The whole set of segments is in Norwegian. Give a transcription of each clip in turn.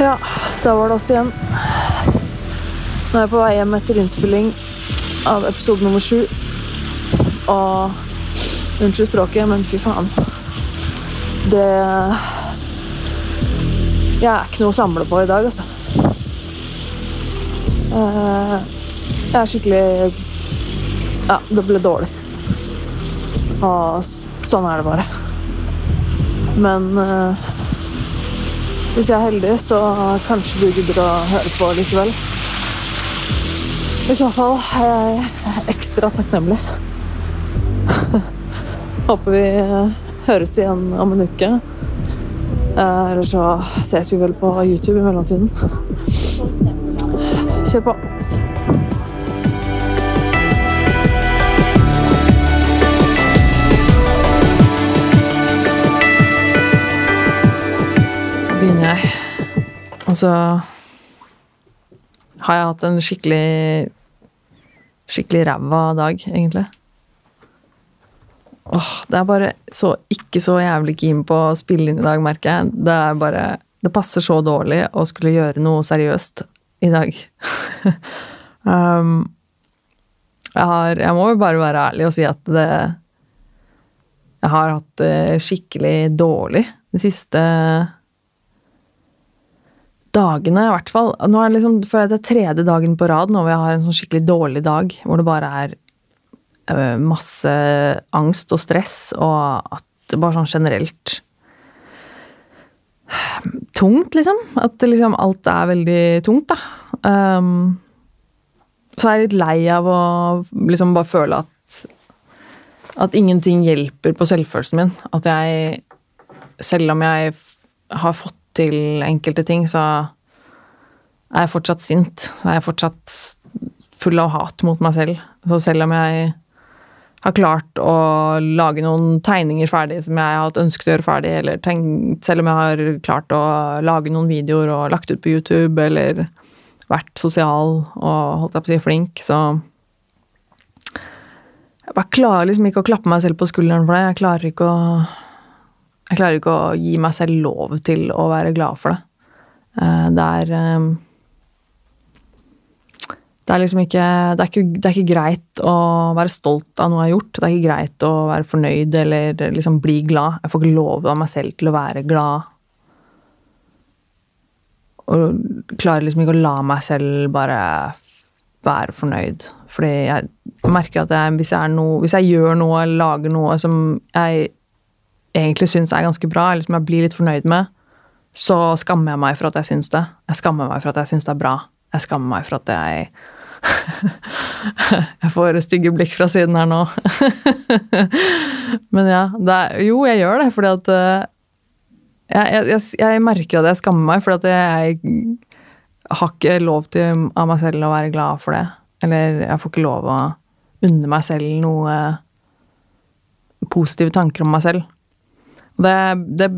Ja, da var det oss igjen. Nå er jeg på vei hjem etter innspilling av episode nummer sju. Og Unnskyld språket, men fy faen. Det Jeg er ikke noe å samle på i dag, altså. Eh, Jeg er skikkelig Ja, det ble dårlig. Og sånn er det bare. Men eh, hvis jeg er heldig, så kanskje du gidder å høre på likevel. I så fall er jeg ekstra takknemlig. Håper vi eh, høres igjen om en uke. Eh, Eller så ses vi vel på YouTube i mellomtiden. Kjør på. Jeg. Og så har jeg hatt en skikkelig skikkelig ræva dag, egentlig. Åh, det er bare så ikke så jævlig keen på å spille inn i dag, merker jeg. Det er bare Det passer så dårlig å skulle gjøre noe seriøst i dag. um, jeg har Jeg må jo bare være ærlig og si at det Jeg har hatt det skikkelig dårlig de siste dagene, i hvert fall. Nå er det liksom, for det er tredje dagen på rad nå hvor jeg har en sånn skikkelig dårlig dag, hvor det bare er øh, masse angst og stress, og at det bare sånn generelt tungt, liksom. At liksom alt er veldig tungt, da. Um, så er jeg litt lei av å liksom bare føle at at ingenting hjelper på selvfølelsen min. At jeg, selv om jeg har fått til enkelte ting, så er jeg fortsatt sint. Så er jeg fortsatt full av hat mot meg selv. Så selv om jeg har klart å lage noen tegninger ferdig som jeg har hatt ønsket å gjøre ferdig, eller tenkt, selv om jeg har klart å lage noen videoer og lagt ut på YouTube, eller vært sosial og holdt jeg på å si flink, så jeg bare klarer liksom ikke å klappe meg selv på skulderen for det. Jeg klarer ikke å Jeg klarer ikke å gi meg selv lov til å være glad for det. Eh, Det er eh, Det er liksom ikke det er ikke, det er ikke greit å være stolt av noe jeg har gjort. Det er ikke greit å være fornøyd eller liksom bli glad. Jeg får ikke lov av meg selv til å være glad. Og klarer liksom ikke å la meg selv bare være fornøyd. Fordi jeg merker at jeg, hvis, jeg noe, hvis jeg gjør noe lager noe som jeg egentlig syns er ganske bra, eller som jeg blir litt fornøyd med, så skammer jeg meg for at jeg syns det. Jeg skammer meg for at jeg syns det er bra. Jeg skammer meg for at jeg Jeg får stygge blikk fra siden her nå. Men ja. Er, jo, jeg gjør det, fordi at eh, jeg, jeg, jeg, jeg merker at jeg skammer meg, fordi at jeg har ikke lov til av meg selv å være glad for det. Eller jeg får ikke lov å unne meg selv noe positive tanker om meg selv. Det, det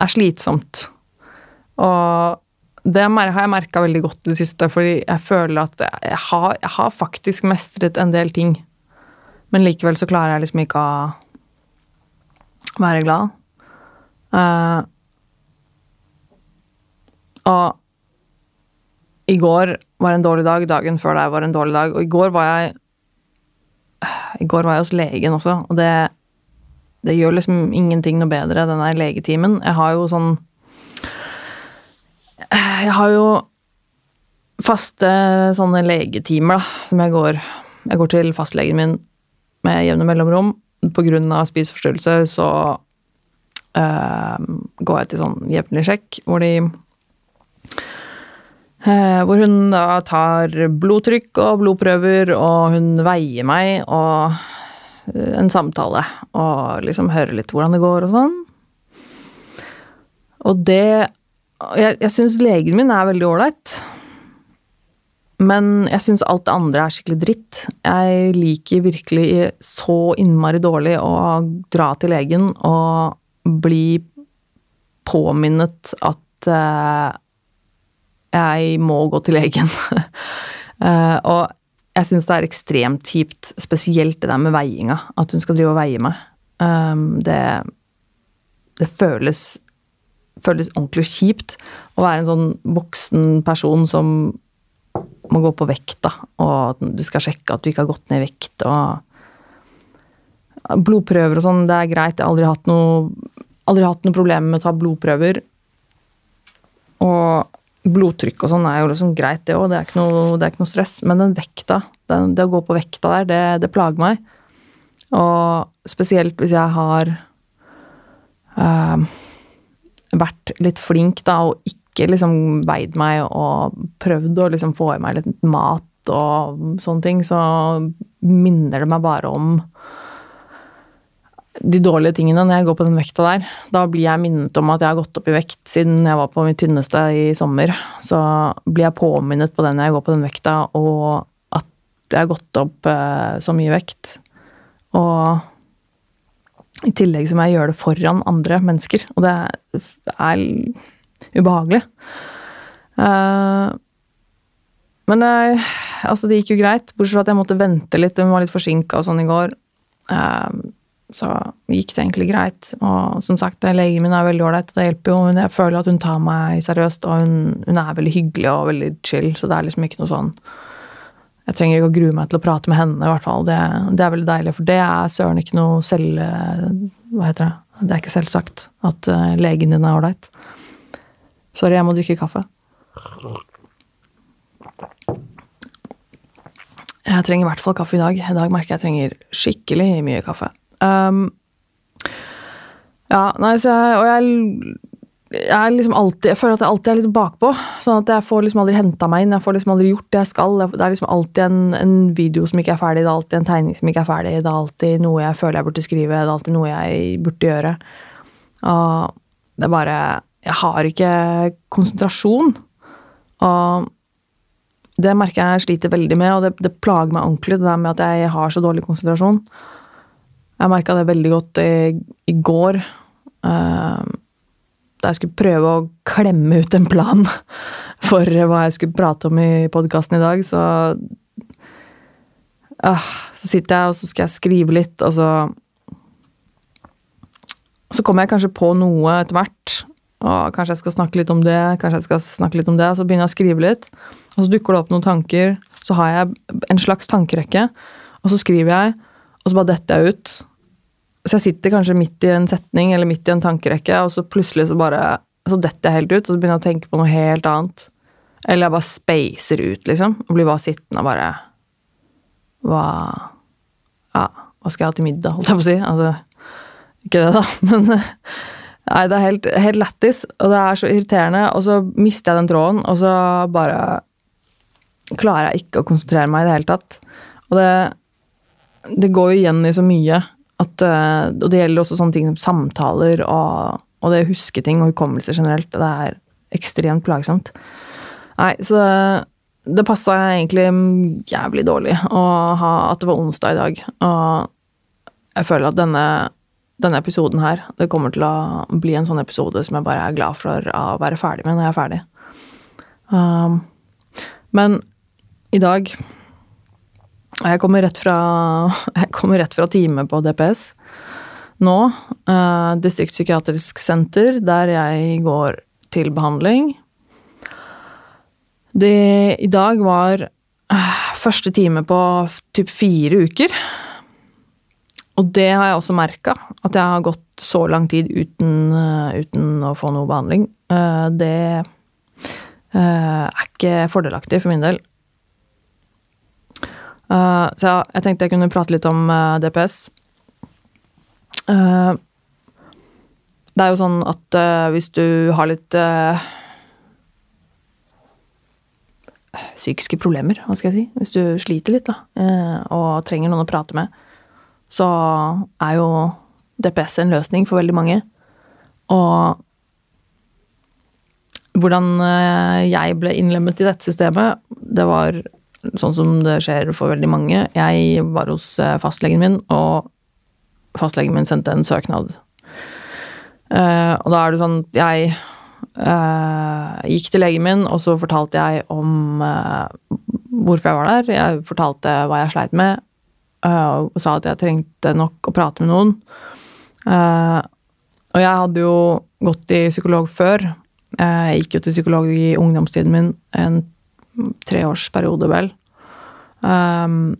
er slitsomt. Og det har jeg merka veldig godt i det siste, fordi jeg føler at jeg har, jeg har faktisk mestret en del ting. Men likevel så klarer jeg liksom ikke å være glad. Uh, og i går var en dårlig dag, dagen før der var en dårlig dag. Og i går var jeg I går var jeg hos legen også, og det, det gjør liksom ingenting noe bedre, den der legetimen. Jeg har jo sånn Jeg har jo faste sånne legetimer, da, som jeg går Jeg går til fastlegen min med jevne mellomrom. På grunn av spiseforstyrrelser så øh, går jeg til sånn jevnlig sjekk, hvor de Eh, hvor hun da tar blodtrykk og blodprøver, og hun veier meg og en samtale. Og liksom høre litt hvordan det går og sånn. Og det Jeg, jeg syns legen min er veldig ålreit. Men jeg syns alt det andre er skikkelig dritt. Jeg liker virkelig så innmari dårlig å dra til legen og bli påminnet at uh, jeg må gå til legen. uh, og jeg syns det er ekstremt kjipt, spesielt det der med veiinga. At hun skal drive og veie meg. Um, det, det føles føles ordentlig kjipt å være en sånn voksen person som må gå på vekta, og at du skal sjekke at du ikke har gått ned i vekt. og Blodprøver og sånn, det er greit. Jeg har aldri hatt noe, aldri hatt noe problem med å ta blodprøver. Og blodtrykk og sånn er jo liksom greit, det òg. Det, det er ikke noe stress. Men den vekta, den, det å gå på vekta der, det, det plager meg. Og spesielt hvis jeg har øh, vært litt flink da, og ikke liksom veid meg og prøvd å liksom få i meg litt mat og sånne ting, så minner det meg bare om de dårlige tingene når jeg går på den vekta der. Da blir jeg minnet om at jeg har gått opp i vekt siden jeg var på mitt tynneste i sommer. Så blir jeg påminnet på det når jeg går på den vekta, og at jeg har gått opp eh, så mye vekt. Og i tillegg så må jeg gjøre det foran andre mennesker, og det er ubehagelig. Uh, men eh, altså, det gikk jo greit, bortsett fra at jeg måtte vente litt. Den var litt forsinka og sånn i går. Eh, så gikk det egentlig greit. Og som sagt, legen min er veldig ålreit, det hjelper jo. Jeg føler at hun tar meg seriøst, og hun, hun er veldig hyggelig og veldig chill, så det er liksom ikke noe sånn Jeg trenger ikke å grue meg til å prate med henne, i hvert fall. Det, det er veldig deilig, for det er søren ikke noe selv... Hva heter det? Det er ikke selvsagt at eh, legen din er ålreit. Sorry, jeg må drikke kaffe. Jeg trenger i hvert fall kaffe i dag. I dag merker jeg jeg trenger skikkelig mye kaffe. Um, ja, nei, så jeg Og jeg, jeg liksom alltid Jeg føler at jeg alltid er litt bakpå. Sånn at jeg får liksom aldri henta meg inn. Jeg får liksom aldri gjort det jeg skal. Det er liksom alltid en, en video som ikke er ferdig, det er alltid en tegning som ikke er ferdig, det er alltid noe jeg føler jeg burde skrive, det er alltid noe jeg burde gjøre. Og det er bare Jeg har ikke konsentrasjon. Og det merker jeg sliter veldig med, og det, det plager meg ordentlig, det der med at jeg har så dårlig konsentrasjon. Jeg merka det veldig godt i, i går. Uh, da jeg skulle prøve å klemme ut en plan for hva jeg skulle prate om i podkasten i dag, så uh, Så sitter jeg, og så skal jeg skrive litt, og så Så kommer jeg kanskje på noe etter hvert. Og kanskje jeg skal snakke litt om det, kanskje jeg skal snakke litt om det. Så begynner jeg å skrive litt, og så dukker det opp noen tanker. Så har jeg en slags tankerekke, og så skriver jeg, og så bare detter jeg ut. Så jeg sitter kanskje midt i en setning eller midt i en tankerekke, og så plutselig så bare så detter jeg helt ut, og så begynner jeg å tenke på noe helt annet. Eller jeg bare spacer ut, liksom. Og blir bare sittende og bare Hva Ja, hva skal jeg ha til middag, holdt jeg på å si. Altså, ikke det, da, men Nei, det er helt, helt lættis, og det er så irriterende. Og så mister jeg den tråden, og så bare klarer jeg ikke å konsentrere meg i det hele tatt. Og det, det går jo igjen i så mye. At, eh, og det gjelder også sånne ting som samtaler og, og det å huske ting og hukommelse generelt. Det er ekstremt plagsomt. Nei, så det passa egentlig jævlig dårlig å ha at det var onsdag i dag. Og jeg føler at denne, denne episoden her, det kommer til å bli en sånn episode som jeg bare er glad for å være ferdig med når jeg er ferdig. Um, men i dag Jeg kommer rett fra, jeg kommer rett fra time på DPS nå. Uh, distriktspsykiatrisk senter, der jeg går til behandling. Det i dag var uh, første time på typ fire uker. Og det har jeg også merka, at jeg har gått så lang tid uten, uh, uten å få noe behandling. Uh, det er ikke fordelaktig for min del. Uh, så jeg, tenkte jeg kunne prate litt om uh, DPS. Uh, det er jo sånn at hvis du har litt psykiske problemer, hva skal jeg si, hvis du sliter litt da, og trenger noen å prate med, så er jo DPS en løsning for veldig mange. Og hvordan jeg ble innlemmet i dette systemet, det var sånn som det skjer for veldig mange. Jeg var hos fastlegen min, og fastlegen min sendte en søknad. Uh, og da er det sånn Jeg uh, gikk til legen min, og så fortalte jeg om uh, hvorfor jeg var der. Jeg fortalte hva jeg sleit med, og sa at jeg trengte nok å prate med noen. og jeg hadde jo gått i psykolog før. Jeg gikk jo til psykolog i ungdomstiden min, en treårsperiode, vel. Um,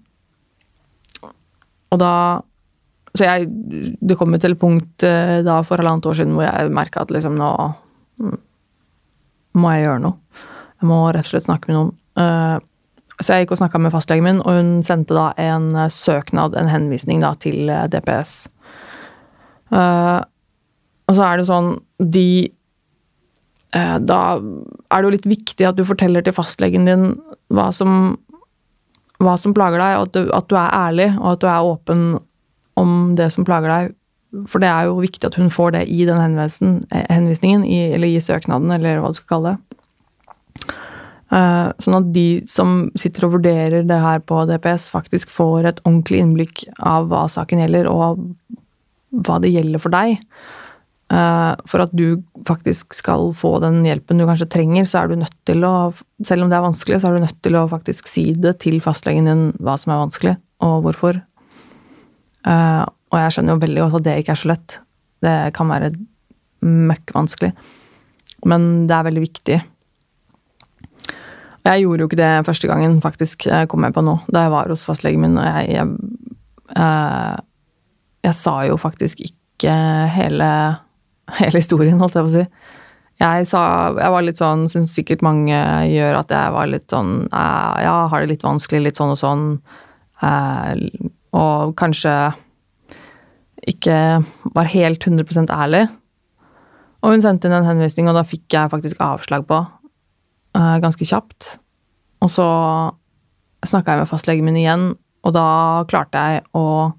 og da Så jeg Det kom jo til et punkt uh, da for halvannet år siden hvor jeg merka at liksom nå mm, må jeg gjøre noe. Jeg må rett og slett snakke med noen. Uh, så jeg gikk og snakka med fastlegen min, og hun sendte da en uh, søknad, en henvisning da, til DPS. og så er det sånn De Da er det jo litt viktig at du forteller til fastlegen din hva som hva som plager deg, og at du, at du, er ærlig, og at du er åpen om det som plager deg. For det er jo viktig at hun får det i den henvisningen, i, eller i søknaden, eller hva du skal kalle det. Uh, sånn at de som sitter og vurderer det her på DPS, faktisk får et ordentlig innblikk av hva saken gjelder, og hva det gjelder for deg. Eh, for at du faktisk skal få den hjelpen du kanskje trenger, så er du nødt til å Selv om det er vanskelig, så er du nødt til å faktisk si det til fastlegen din hva som er vanskelig, og hvorfor. Eh, og jeg skjønner jo veldig godt at det ikke er så lett. Det kan være møkkvanskelig. Men det er veldig viktig. Jeg gjorde jo ikke det første gangen, faktisk, kom jeg på nå, da jeg var hos fastlegen min. Og jeg, jeg, eh, jeg sa jo faktisk ikke hele hele historien, holdt jeg på å si. Jeg sa Jeg var litt sånn, som sikkert mange gjør, at jeg var litt sånn eh, Ja, har det litt vanskelig, litt sånn og sånn. Eh, og kanskje ikke var helt 100 ærlig. Og hun sendte inn en henvisning, og da fikk jeg faktisk avslag på. Eh, ganske kjapt. Og så snakka jeg med fastlegen min igjen, og da klarte jeg å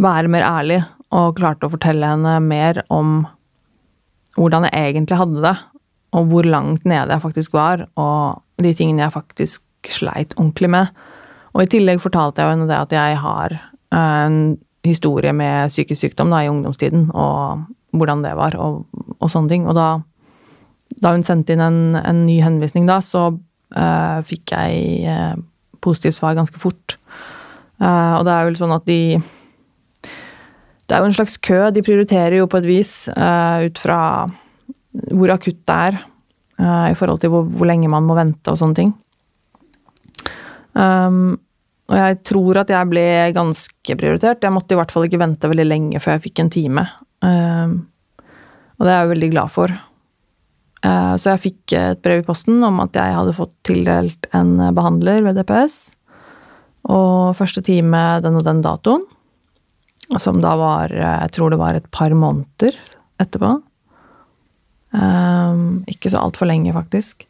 være mer ærlig og klarte å fortelle henne mer om hvordan jeg egentlig hadde det, og hvor langt nede jeg faktisk var, og de tingene jeg faktisk sleit ordentlig med. Og i tillegg fortalte jeg henne det at jeg har en historie med psykisk sykdom da, i ungdomstiden, og hvordan det var, og, og sånne ting. Og da, da hun sendte inn en, en, ny henvisning da, så uh, fikk jeg uh, positivt svar ganske fort. Uh, og det er vel sånn at de det er jo en slags kø. De prioriterer jo på et vis uh, ut fra hvor akutt det er uh, i forhold til hvor, hvor, lenge man må vente og sånne ting. Um, og jeg tror at jeg ble ganske prioritert. Jeg måtte i hvert fall ikke vente veldig lenge før jeg fikk en time. Um, og det er jeg veldig glad for. Uh, så jeg fikk et brev i posten om at jeg hadde fått tildelt en behandler ved DPS. Og første time den og den datoen. Som da var eh, Jeg tror det var et par måneder etterpå. Um, ikke så altfor lenge, faktisk.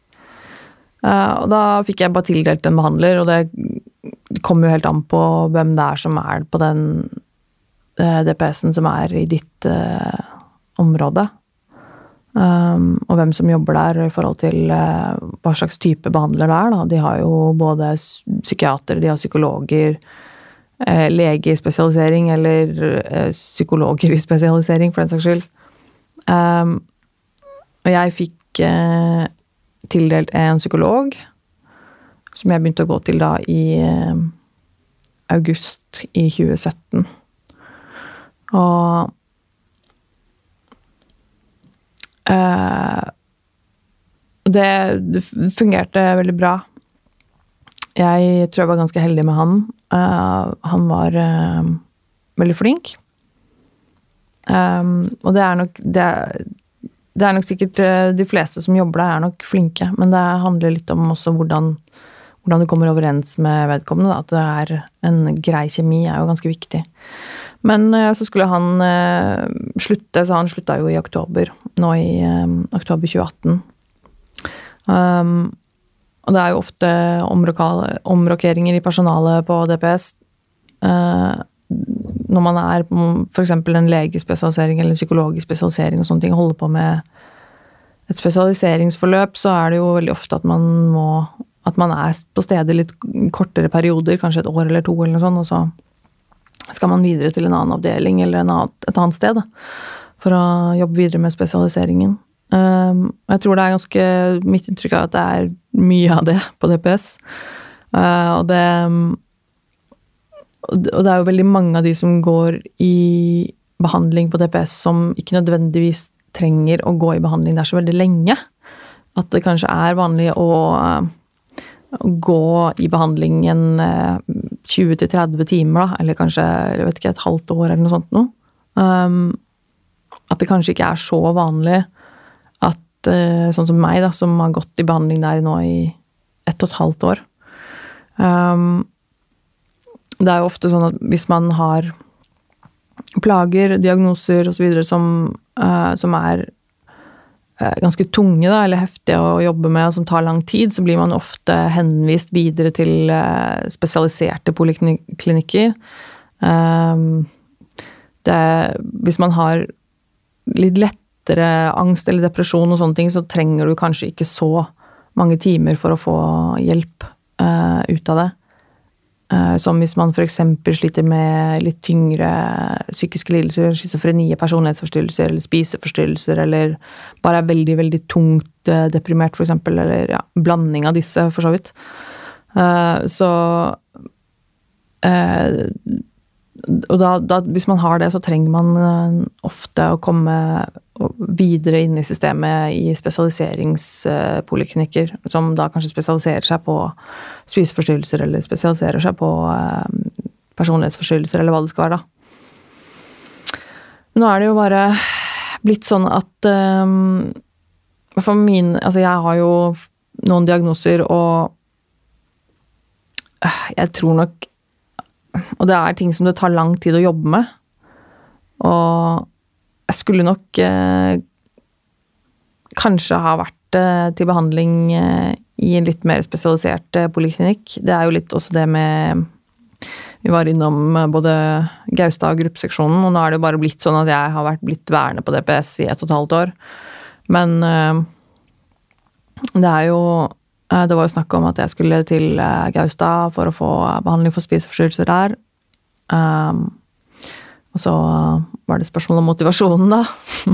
Uh, og da fikk jeg bare tildelt en behandler, og det kommer jo helt an på hvem det er som er på den uh, DPS-en som er i ditt uh, område. Um, og hvem som jobber der i forhold til hva slags type behandler det er. Da. De har jo både psykiatere, de har psykologer, Eh, lege i spesialisering, eller eh, psykologer i spesialisering, for den saks skyld. Um, og jeg fikk uh, tildelt en psykolog, som jeg begynte å gå til da i uh, august i 2017. Og uh, det fungerte veldig bra. Jeg tror jeg var ganske heldig med han. Uh, han var uh, veldig flink. Um, og det er nok det er, det er nok sikkert De fleste som jobber der, er nok flinke, men det handler litt om også hvordan, hvordan du kommer overens med vedkommende. Da. At det er en grei kjemi, er jo ganske viktig. Men så skulle han slutte, så han slutta jo i oktober. Nå i oktober 2018. Um, og det er jo ofte omrokeringer i personalet på DPS. Uh, når man er f.eks. en legespesialisering eller en psykologisk spesialisering og sånne ting, holder på med et spesialiseringsforløp, så er det jo veldig ofte at man må At man er på stedet litt kortere perioder, kanskje et år eller to, eller noe sånt, og så skal man videre til en annen avdeling eller annen, et annet sted da, for å jobbe videre med spesialiseringen. Um, jeg tror det er ganske Mitt inntrykk er at det er mye av det på DPS. Uh, og det Og det er jo veldig mange av de som går i behandling på DPS som ikke nødvendigvis trenger å gå i behandling der så veldig lenge. At det kanskje er vanlig å, å gå i behandling en 20-30 timer, da, eller kanskje jeg vet ikke, et halvt år eller noe sånt noe. Um, at det kanskje ikke er så vanlig sånn som meg, da, som har gått i behandling der nå i ett og et halvt år um, Det er jo ofte sånn at hvis man har plager, diagnoser osv. Som, uh, som er uh, ganske tunge da, eller heftige å jobbe med, og som tar lang tid, så blir man ofte henvist videre til uh, spesialiserte poliklinikker. Um, det, hvis man har litt lettere angst eller depresjon og sånne ting, så trenger du kanskje ikke så mange timer for å få hjelp uh, ut av det. Uh, som hvis man f.eks. sliter med litt tyngre psykiske lidelser, schizofreni, personlighetsforstyrrelser eller spiseforstyrrelser, eller bare er veldig, veldig tungt uh, deprimert, f.eks., eller ja, blanding av disse, for så vidt. så og da, da, hvis man har det, så trenger man uh, ofte å komme videre inn i systemet i spesialiseringspoliklinikker, som da kanskje spesialiserer seg på spiseforstyrrelser, eller spesialiserer seg på uh, personlighetsforstyrrelser, eller hva det skal være, da. Nå er det jo bare blitt sånn at um, For min Altså, jeg har jo noen diagnoser, og jeg tror nok og det er ting som det tar lang tid å jobbe med. Og jeg skulle nok eh, kanskje ha vært eh, til behandling eh, i en litt mer spesialisert eh, poliklinikk. Det er jo litt også det med Vi var innom eh, både Gaustad og gruppeseksjonen, og nå er det jo bare blitt sånn at jeg har vært blitt værende på DPS i ett og et halvt år. Men eh, det er jo det var jo snakk om at jeg skulle til eh, Gaustad for å få behandling for spiseforstyrrelser der. Um, og så var det spørsmål om motivasjonen, da.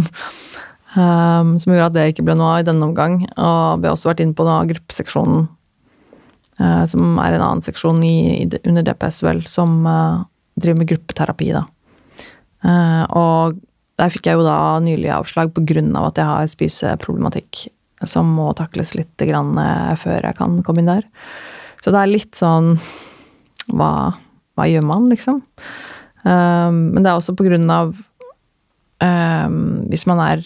um, som gjorde at det ikke ble noe av i denne omgang. Og vi har også vært inne på gruppeseksjonen, uh, som er en annen seksjon i, under DPS, vel, som uh, driver med gruppeterapi, da. Uh, og der fikk jeg jo da nylig avslag på grunn av at jeg har spiseproblematikk som må takles litt eh, før jeg kan komme inn der. Så det er litt sånn Hva, hva gjør man, liksom? Um, men det er også på grunn av um, Hvis man er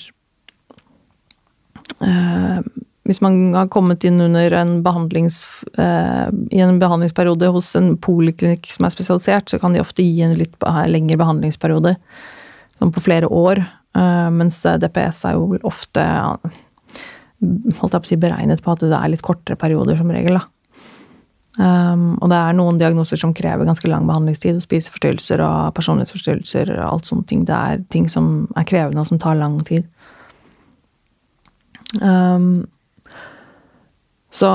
uh, Hvis man har kommet inn under en behandlings, uh, i en behandlingsperiode hos en poliklinikk som er spesialisert, så kan de ofte gi en litt lengre behandlingsperiode, sånn på flere år. Uh, mens DPS er jo ofte holdt jeg på å si, beregnet på at det er litt kortere perioder som regel. Um, og det er noen diagnoser som krever ganske lang behandlingstid. Spiseforstyrrelser og personlighetsforstyrrelser og alt sånne ting. Det er ting som er krevende, og som tar lang tid. Um, så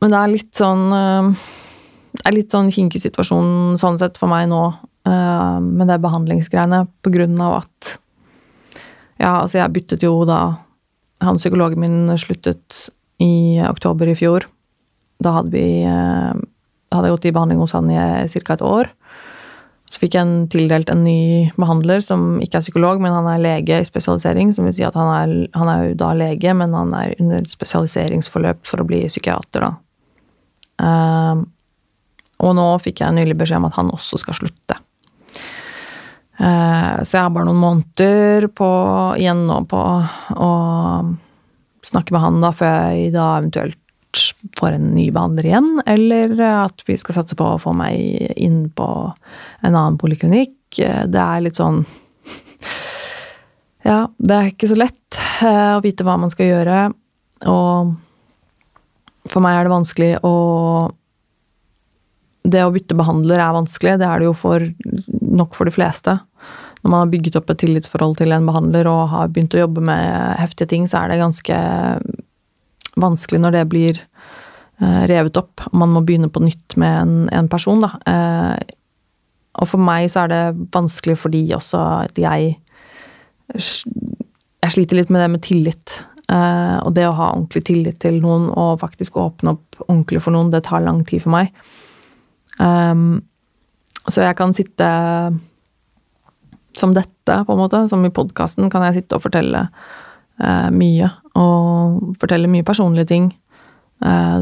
Men det er litt sånn uh, Det er litt sånn kinkig situasjon sånn sett for meg nå uh, med det behandlingsgreiene, på grunn av at Ja, altså jeg byttet jo da han psykologen min sluttet i oktober i fjor. Da hadde vi eh, hadde jeg gått i behandling hos han i ca. et år. Så fikk jeg tildelt en ny behandler som ikke er psykolog, men han er lege i spesialisering. Som vil si at han er, han er jo da lege, men han er under spesialiseringsforløp for å bli psykiater, da. Uh, og nå fikk jeg nylig beskjed om at han også skal slutte. Eh, så jeg har bare noen måneder på, igjen nå på å snakke med han da, før jeg da eventuelt får en ny behandler igjen, eller at vi skal satse på å få meg inn på en annen poliklinikk. Eh, det er litt sånn Ja, det er ikke så lett eh, å vite hva man skal gjøre, og for meg er det vanskelig å Det å bytte behandler er vanskelig, det er det jo for, nok for de fleste når man har bygget opp et tillitsforhold til en behandler og har begynt å jobbe med heftige ting, så er det ganske vanskelig når det blir eh, revet opp. Man må begynne på nytt med en, en person, da. Eh, og for meg så er det vanskelig fordi også at jeg Jeg sliter litt med det med tillit. Eh, og det å ha ordentlig tillit til noen og faktisk åpne opp ordentlig for noen, det tar lang tid for meg. Så jeg kan sitte som dette, på en måte. Som i podkasten kan jeg sitte og fortelle eh, mye. Og fortelle mye personlige ting. Eh,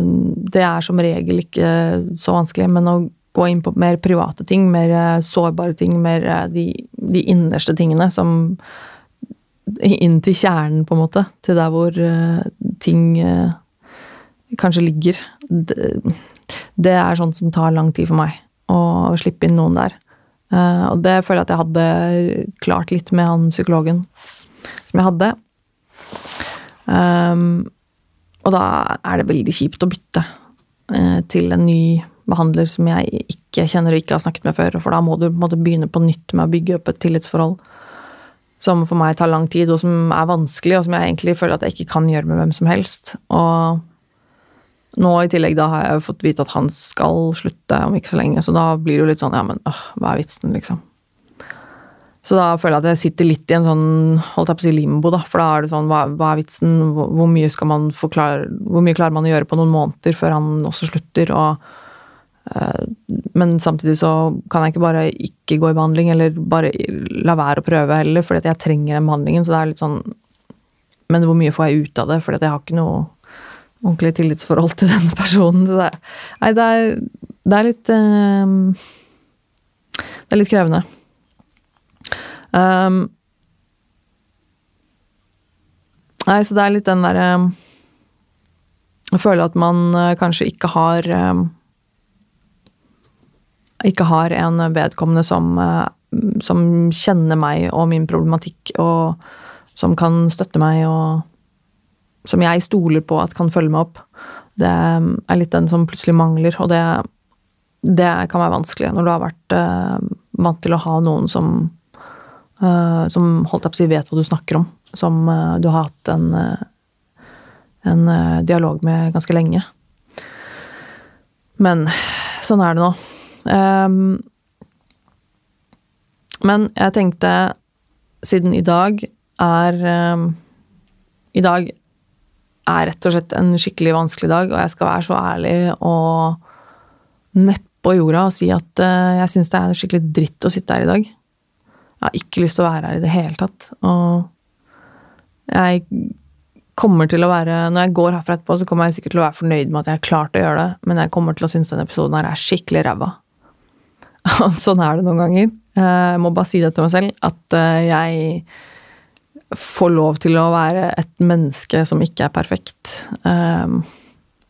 det er som regel ikke så vanskelig, men å gå inn på mer private ting, mer sårbare ting, mer de, de innerste tingene som Inn til kjernen, på en måte. Til der hvor ting kanskje ligger. Det, det er sånt som tar lang tid for meg. Å slippe inn noen der. Uh, og det føler jeg at jeg hadde klart litt med han psykologen som jeg hadde. Um, og da er det veldig kjipt å bytte uh, til en ny behandler som jeg ikke kjenner og ikke har snakket med før. For da må du måte, begynne på nytt med å bygge opp et tillitsforhold som for meg tar lang tid, og som er vanskelig, og som jeg egentlig føler at jeg ikke kan gjøre med hvem som helst. Og nå i tillegg da har jeg fått vite at han skal slutte om ikke så lenge, så da blir det jo litt sånn ja, men øh, hva er vitsen, liksom. Så da føler jeg at jeg sitter litt i en sånn holdt jeg på å si limbo, da. For da er det sånn hva, hva er vitsen, hvor, hvor, mye skal man forklare Hvor mye klarer man å gjøre på noen måneder før han også slutter, og øh, Men samtidig så kan jeg ikke bare ikke gå i behandling, eller bare la være å prøve heller, fordi at jeg trenger den behandlingen, så det er litt sånn Men hvor mye får jeg ut av det? Fordi at jeg har ikke noe ordentlig tillitsforhold til denne personen. Det er, nei, det er, det er litt um, Det er litt krevende. Um, nei, så det er litt den derre um, Jeg føler at man uh, kanskje ikke har um, Ikke har en vedkommende som, uh, som kjenner meg og min problematikk, og som kan støtte meg og som jeg stoler på at kan følge meg opp, det er litt den som plutselig mangler. Og det, det kan være vanskelig når du har vært uh, vant til å ha noen som uh, som holdt jeg på å si vet hva du snakker om. Som uh, du har hatt en, en dialog med ganske lenge. Men sånn er det nå. Um, men jeg tenkte, siden i dag er um, I dag er rett og slett en skikkelig vanskelig dag, og jeg skal være så ærlig og neppe jorda og si at uh, jeg syns det er skikkelig dritt å sitte her i dag. Jeg har ikke lyst til å være her i det hele tatt. Og jeg kommer til å være Når jeg går herfra etterpå, så kommer jeg sikkert til å være fornøyd med at jeg har klart å gjøre det, men jeg kommer til å synes denne episoden her er skikkelig ræva. sånn er det noen ganger. Jeg må bare si det til meg selv, at eh, jeg få lov til å være et menneske som ikke er perfekt. Ehm,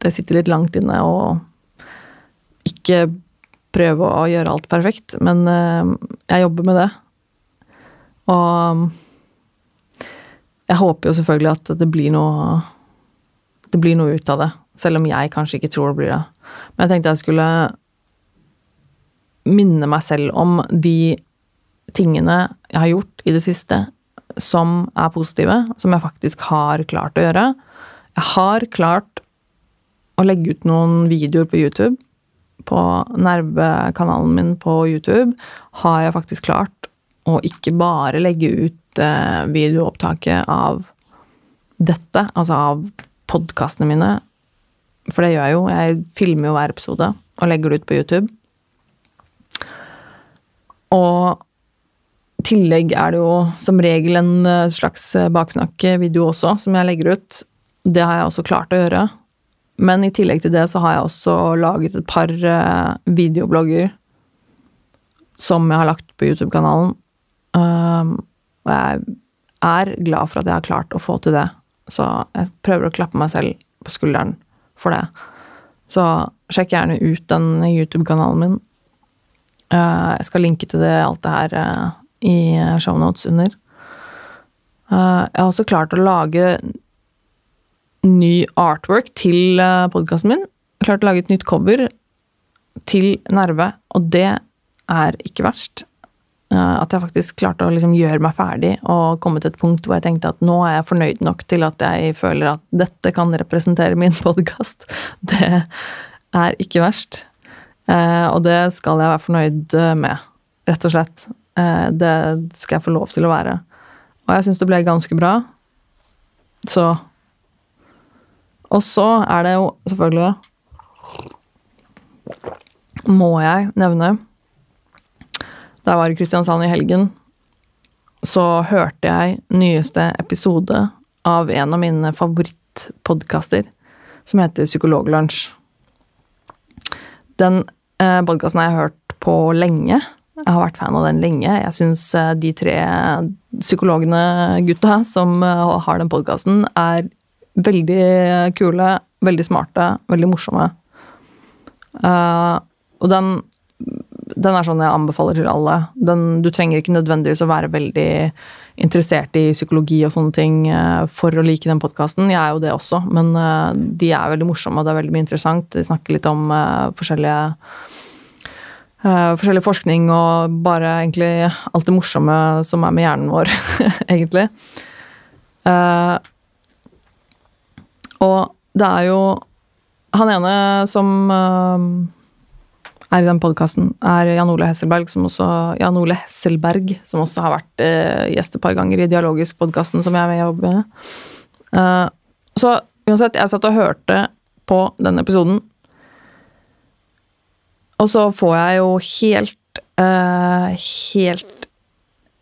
det sitter litt langt inne å ikke prøve å gjøre alt perfekt, men ehm, jeg jobber med det. Og jeg håper jo selvfølgelig at det blir noe Det blir noe ut av det, selv om jeg kanskje ikke tror det blir det. Men jeg tenkte jeg skulle minne meg selv om de tingene jeg har gjort i det siste som er positive, som jeg faktisk har klart å gjøre. Jeg har klart å legge ut noen videoer på YouTube. På nervekanalen min på YouTube har jeg faktisk klart å ikke bare legge ut eh, videoopptaket av dette, altså av podkastene mine. For det gjør jeg jo. Jeg filmer jo hver episode og legger det ut på YouTube. Og tillegg er det jo som regel en eh, slags eh, baksnakkevideo også, som jeg legger ut. Det har jeg også klart å gjøre. Men i tillegg til det så har jeg også laget et par eh, videoblogger som jeg har lagt på YouTube-kanalen. Um, og jeg er glad for at jeg har klart å få til det. Så jeg prøver å klappe meg selv på skulderen for det. Så sjekk gjerne ut den YouTube-kanalen min. Jeg skal linke til det, alt det her i shownotes under. Eh, jeg har også klart å lage ny artwork til eh, podkasten min. Jeg har klart å lage et nytt cover til Nerve, og det er ikke verst. Eh, at jeg faktisk klarte å liksom gjøre meg ferdig og komme til et punkt hvor jeg tenkte at nå er jeg fornøyd nok til at jeg føler at dette kan representere min podkast. Det er ikke verst. Og det skal jeg være fornøyd med, rett og slett. Eh, det skal jeg få lov til å være. Og jeg syns det ble ganske bra. Så Og så er det jo selvfølgelig Må jeg nevne Da jeg var i Kristiansand i helgen, så hørte jeg nyeste episode av en av mine favorittpodkaster, som heter Psykologlunsj. Den eh, podkasten har jeg hørt på lenge. Jeg har vært fan av den lenge. Jeg syns eh, de tre psykologene, gutta, som eh, har den podkasten, er veldig kule, veldig smarte, veldig morsomme. Uh, og den, den er sånn jeg anbefaler til alle. Den, du trenger ikke nødvendigvis å være veldig interessert i psykologi og sånne ting for å like den podkasten. Jeg er jo det også, men de er veldig morsomme, og det er veldig mye interessant. De snakker litt om forskjellige forskjellig forskning og bare egentlig alt det morsomme som er med hjernen vår, egentlig. og det er jo han ene som er i den podkasten, er Jan Ole Hesselberg, som også, Jan Ole Hesselberg, som også har vært gjest et par ganger i Dialogisk-podkasten som jeg er med. Uh, så uansett, jeg satt og hørte på den episoden, og så får jeg jo helt uh, helt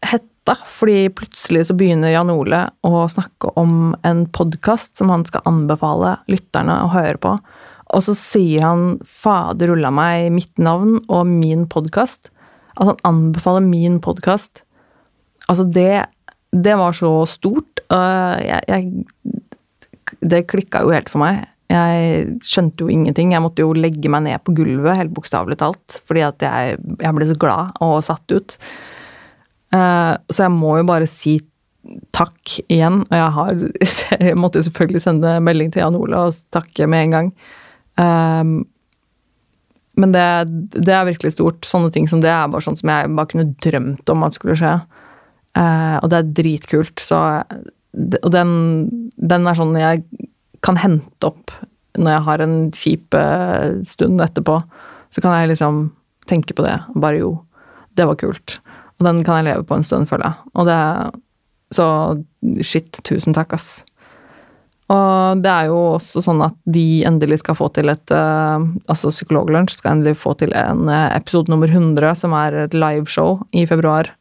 hetta, fordi plutselig så begynner Jan Ole å snakke om en podkast som han skal anbefale lytterne å høre på. Og så sier han 'fader rulla meg' mitt navn og min podkast. At han anbefaler min podkast. Altså, det Det var så stort. Jeg, jeg, det klikka jo helt for meg. Jeg skjønte jo ingenting. Jeg måtte jo legge meg ned på gulvet, helt bokstavelig talt, fordi at jeg, jeg, ble så glad og satt ut. Eh, så jeg må jo bare si takk igjen. Og jeg har Jeg måtte jo selvfølgelig sende melding til Jan Ole og takke med en gang. Um, men det, det, er virkelig stort. Sånne ting som det er bare sånn som jeg bare kunne drømt om at skulle skje. Uh, og det er dritkult. Så, og den, den, er sånn jeg kan hente opp når jeg har en kjip uh, stund etterpå. Så kan jeg liksom tenke på det. Bare jo, det var kult. Og den kan jeg leve på en stund, føler jeg. Og det Så shit, tusen takk, ass. Og det er jo også sånn at de endelig skal få til et uh, Altså Psykologlunsj skal endelig få til en uh, episode nummer 100, som er et liveshow i februar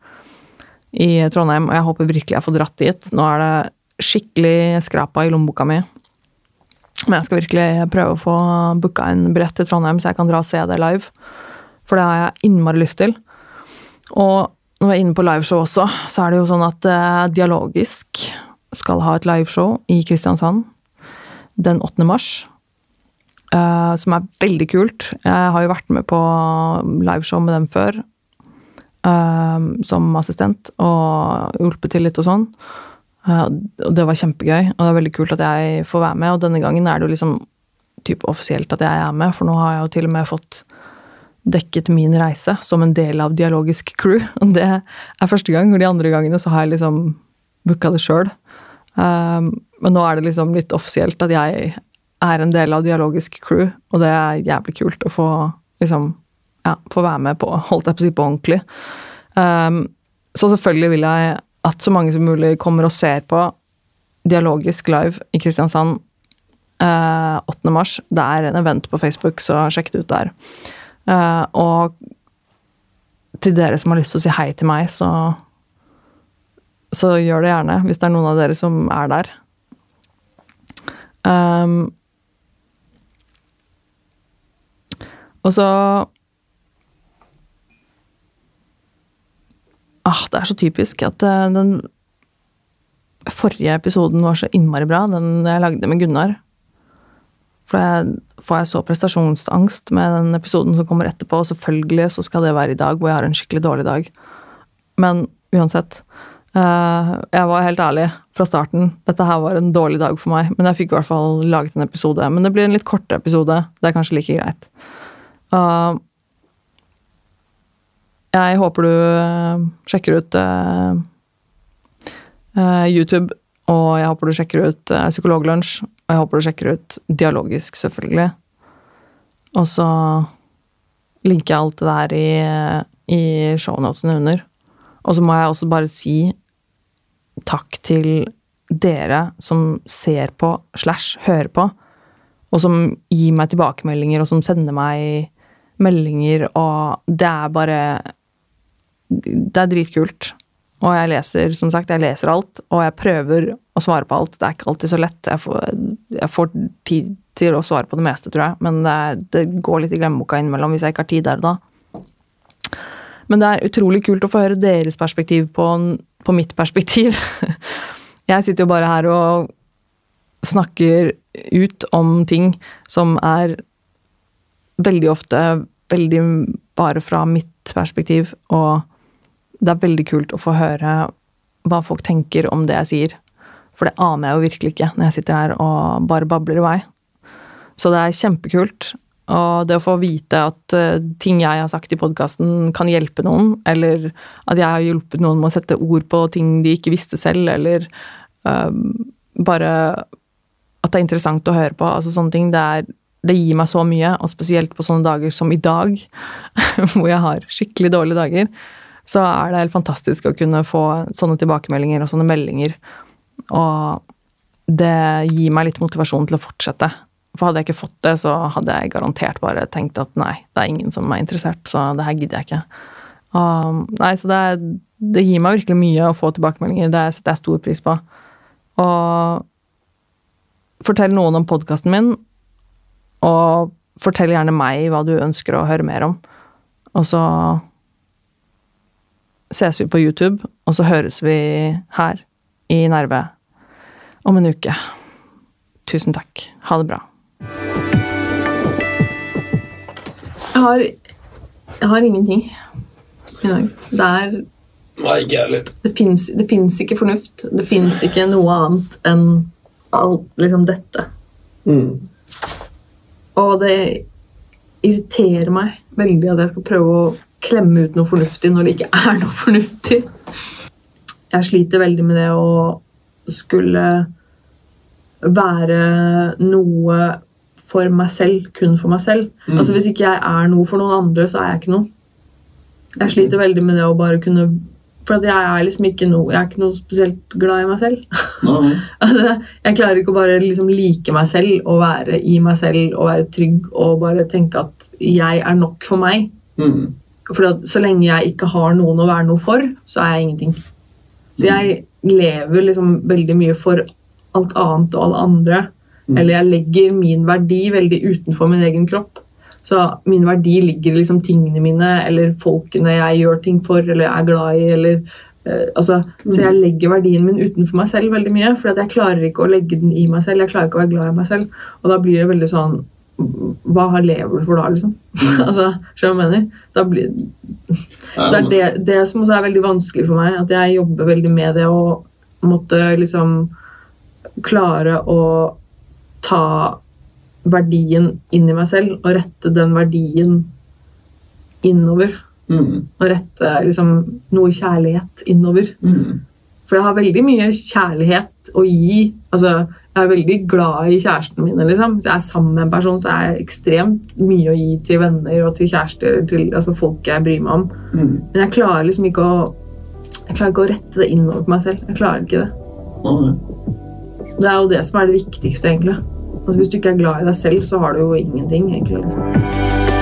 i Trondheim. Og jeg håper virkelig jeg får dratt dit. Nå er det skikkelig skrapa i lommeboka mi. Men jeg skal virkelig prøve å få booka en billett til Trondheim, så jeg kan dra og se det live. For det har jeg innmari lyst til. Og når jeg er inne på liveshow også, så er det jo sånn at uh, dialogisk skal ha et liveshow i Kristiansand den 8. mars. Uh, som er veldig kult. Jeg har jo vært med på liveshow med dem før. Uh, som assistent og hjulpet til litt og sånn. Uh, og det var kjempegøy, og det er veldig kult at jeg får være med. Og denne gangen er det jo liksom typ offisielt at jeg er med, for nå har jeg jo til og med fått dekket min reise som en del av dialogisk crew. Og det er første gang, og de andre gangene så har jeg liksom booka det sjøl. Um, men nå er det liksom litt offisielt at jeg er en del av dialogisk crew, og det er jævlig kult å få liksom ja, få være med på, holdt jeg på å si, på ordentlig. Um, så selvfølgelig vil jeg at så mange som mulig kommer og ser på Dialogisk live i Kristiansand eh, 8. mars. Det er en event på Facebook, så sjekk det ut der. Eh, og til dere som har lyst til å si hei til meg, så så gjør det gjerne, hvis det er noen av dere som er der. Um, og så ah, Det er så typisk at uh, den forrige episoden var så innmari bra, den jeg lagde med Gunnar. For da får jeg så prestasjonsangst med den episoden som kommer etterpå, og selvfølgelig så skal det være i dag hvor jeg har en skikkelig dårlig dag. Men uansett. Eh, jeg var helt ærlig fra starten. Dette her var en dårlig dag for meg, men jeg fikk i hvert fall laget en episode. Men det blir en litt kortere episode. Det er kanskje like greit. Uh, jeg håper du uh, sjekker ut uh, YouTube, og jeg håper du sjekker ut Psykologlunsj, og jeg håper du sjekker ut Dialogisk, selvfølgelig. Og så linker jeg alt det der i, i shownotene under. Og så må jeg også bare si takk til dere som ser på slash hører på, og som gir meg tilbakemeldinger, og som sender meg meldinger, og det er bare Det er dritkult. Og jeg leser som sagt, jeg leser alt, og jeg prøver å svare på alt. Det er ikke alltid så lett. Jeg får, jeg får tid til å svare på det meste, tror jeg. Men det, det går litt i glemmeboka innimellom hvis jeg ikke har tid der og da. Men det er utrolig kult å få høre deres perspektiv på, på mitt perspektiv. Jeg sitter jo bare her og snakker ut om ting som er veldig ofte veldig bare fra mitt perspektiv, og det er veldig kult å få høre hva folk tenker om det jeg sier. For det aner jeg jo virkelig ikke når jeg sitter her og bare babler i vei. Så det er kjempekult. Og det å få vite at uh, ting jeg har sagt i podkasten, kan hjelpe noen, eller at jeg har hjulpet noen med å sette ord på ting de ikke visste selv, eller uh, bare at det er interessant å høre på. altså sånne ting, det, er, det gir meg så mye, og spesielt på sånne dager som i dag, hvor jeg har skikkelig dårlige dager, så er det helt fantastisk å kunne få sånne tilbakemeldinger og sånne meldinger. Og det gir meg litt motivasjon til å fortsette. For hadde jeg ikke fått det, så hadde jeg garantert bare tenkt at nei, det er ingen som er interessert, så det her gidder jeg ikke. Og, nei, så det, det, gir meg virkelig mye å få tilbakemeldinger. Det setter jeg stor pris på. Og fortell noen om podkasten min, og fortell gjerne meg hva du ønsker å høre mer om. Og så ses vi på YouTube, og så høres vi her i Nerve om en uke. Tusen takk. Ha det bra. Jeg har, jeg har ingenting i dag. Det er Nei, ikke heller. Det fins ikke fornuft. Det fins ikke noe annet enn alt liksom dette. Mm. Og det irriterer meg veldig at jeg skal prøve å klemme ut noe fornuftig når det ikke er noe fornuftig. Jeg sliter veldig med det å skulle være noe for meg selv, kun for meg selv. Mm. Altså Hvis ikke jeg er noe for noen andre, så er jeg ikke noe. Jeg sliter veldig med det å bare kunne For jeg er liksom ikke noe Jeg er ikke noe spesielt glad i meg selv. Mm. altså, jeg klarer ikke å bare liksom like meg selv og være i meg selv og være trygg og bare tenke at jeg er nok for meg. Mm. For så lenge jeg ikke har noen å være noe for, så er jeg ingenting. Så jeg lever liksom veldig mye for alt annet og alle andre. Mm. Eller jeg legger min verdi veldig utenfor min egen kropp. Så min verdi ligger i liksom tingene mine eller folkene jeg gjør ting for eller er glad i. eller uh, altså, mm. Så jeg legger verdien min utenfor meg selv veldig mye. For jeg klarer ikke å legge den i meg selv. Jeg klarer ikke å være glad i meg selv. Og da blir det veldig sånn hva lever du for da, liksom? altså, skjønner du hva jeg mener? Da blir, så det er det, det, som også er veldig vanskelig for meg, at jeg jobber veldig med det å måtte liksom klare å ta verdien inn i meg selv og rette den verdien innover. Mm. Og rette liksom noe kjærlighet innover. Mm. For jeg har veldig mye kjærlighet å gi. Altså, jeg er veldig glad i kjærestene mine. Liksom. Hvis jeg er sammen med en person, så er jeg ekstremt mye å gi til venner og til kjærester. Til altså, folk jeg bryr meg om. Mm. Men jeg klarer liksom ikke å jeg klarer ikke å rette det innover på meg selv. Jeg klarer ikke det. Mm. Det er jo det som er det viktigste, egentlig. Altså, hvis du ikke er glad i deg selv, så har du jo ingenting, egentlig. Liksom.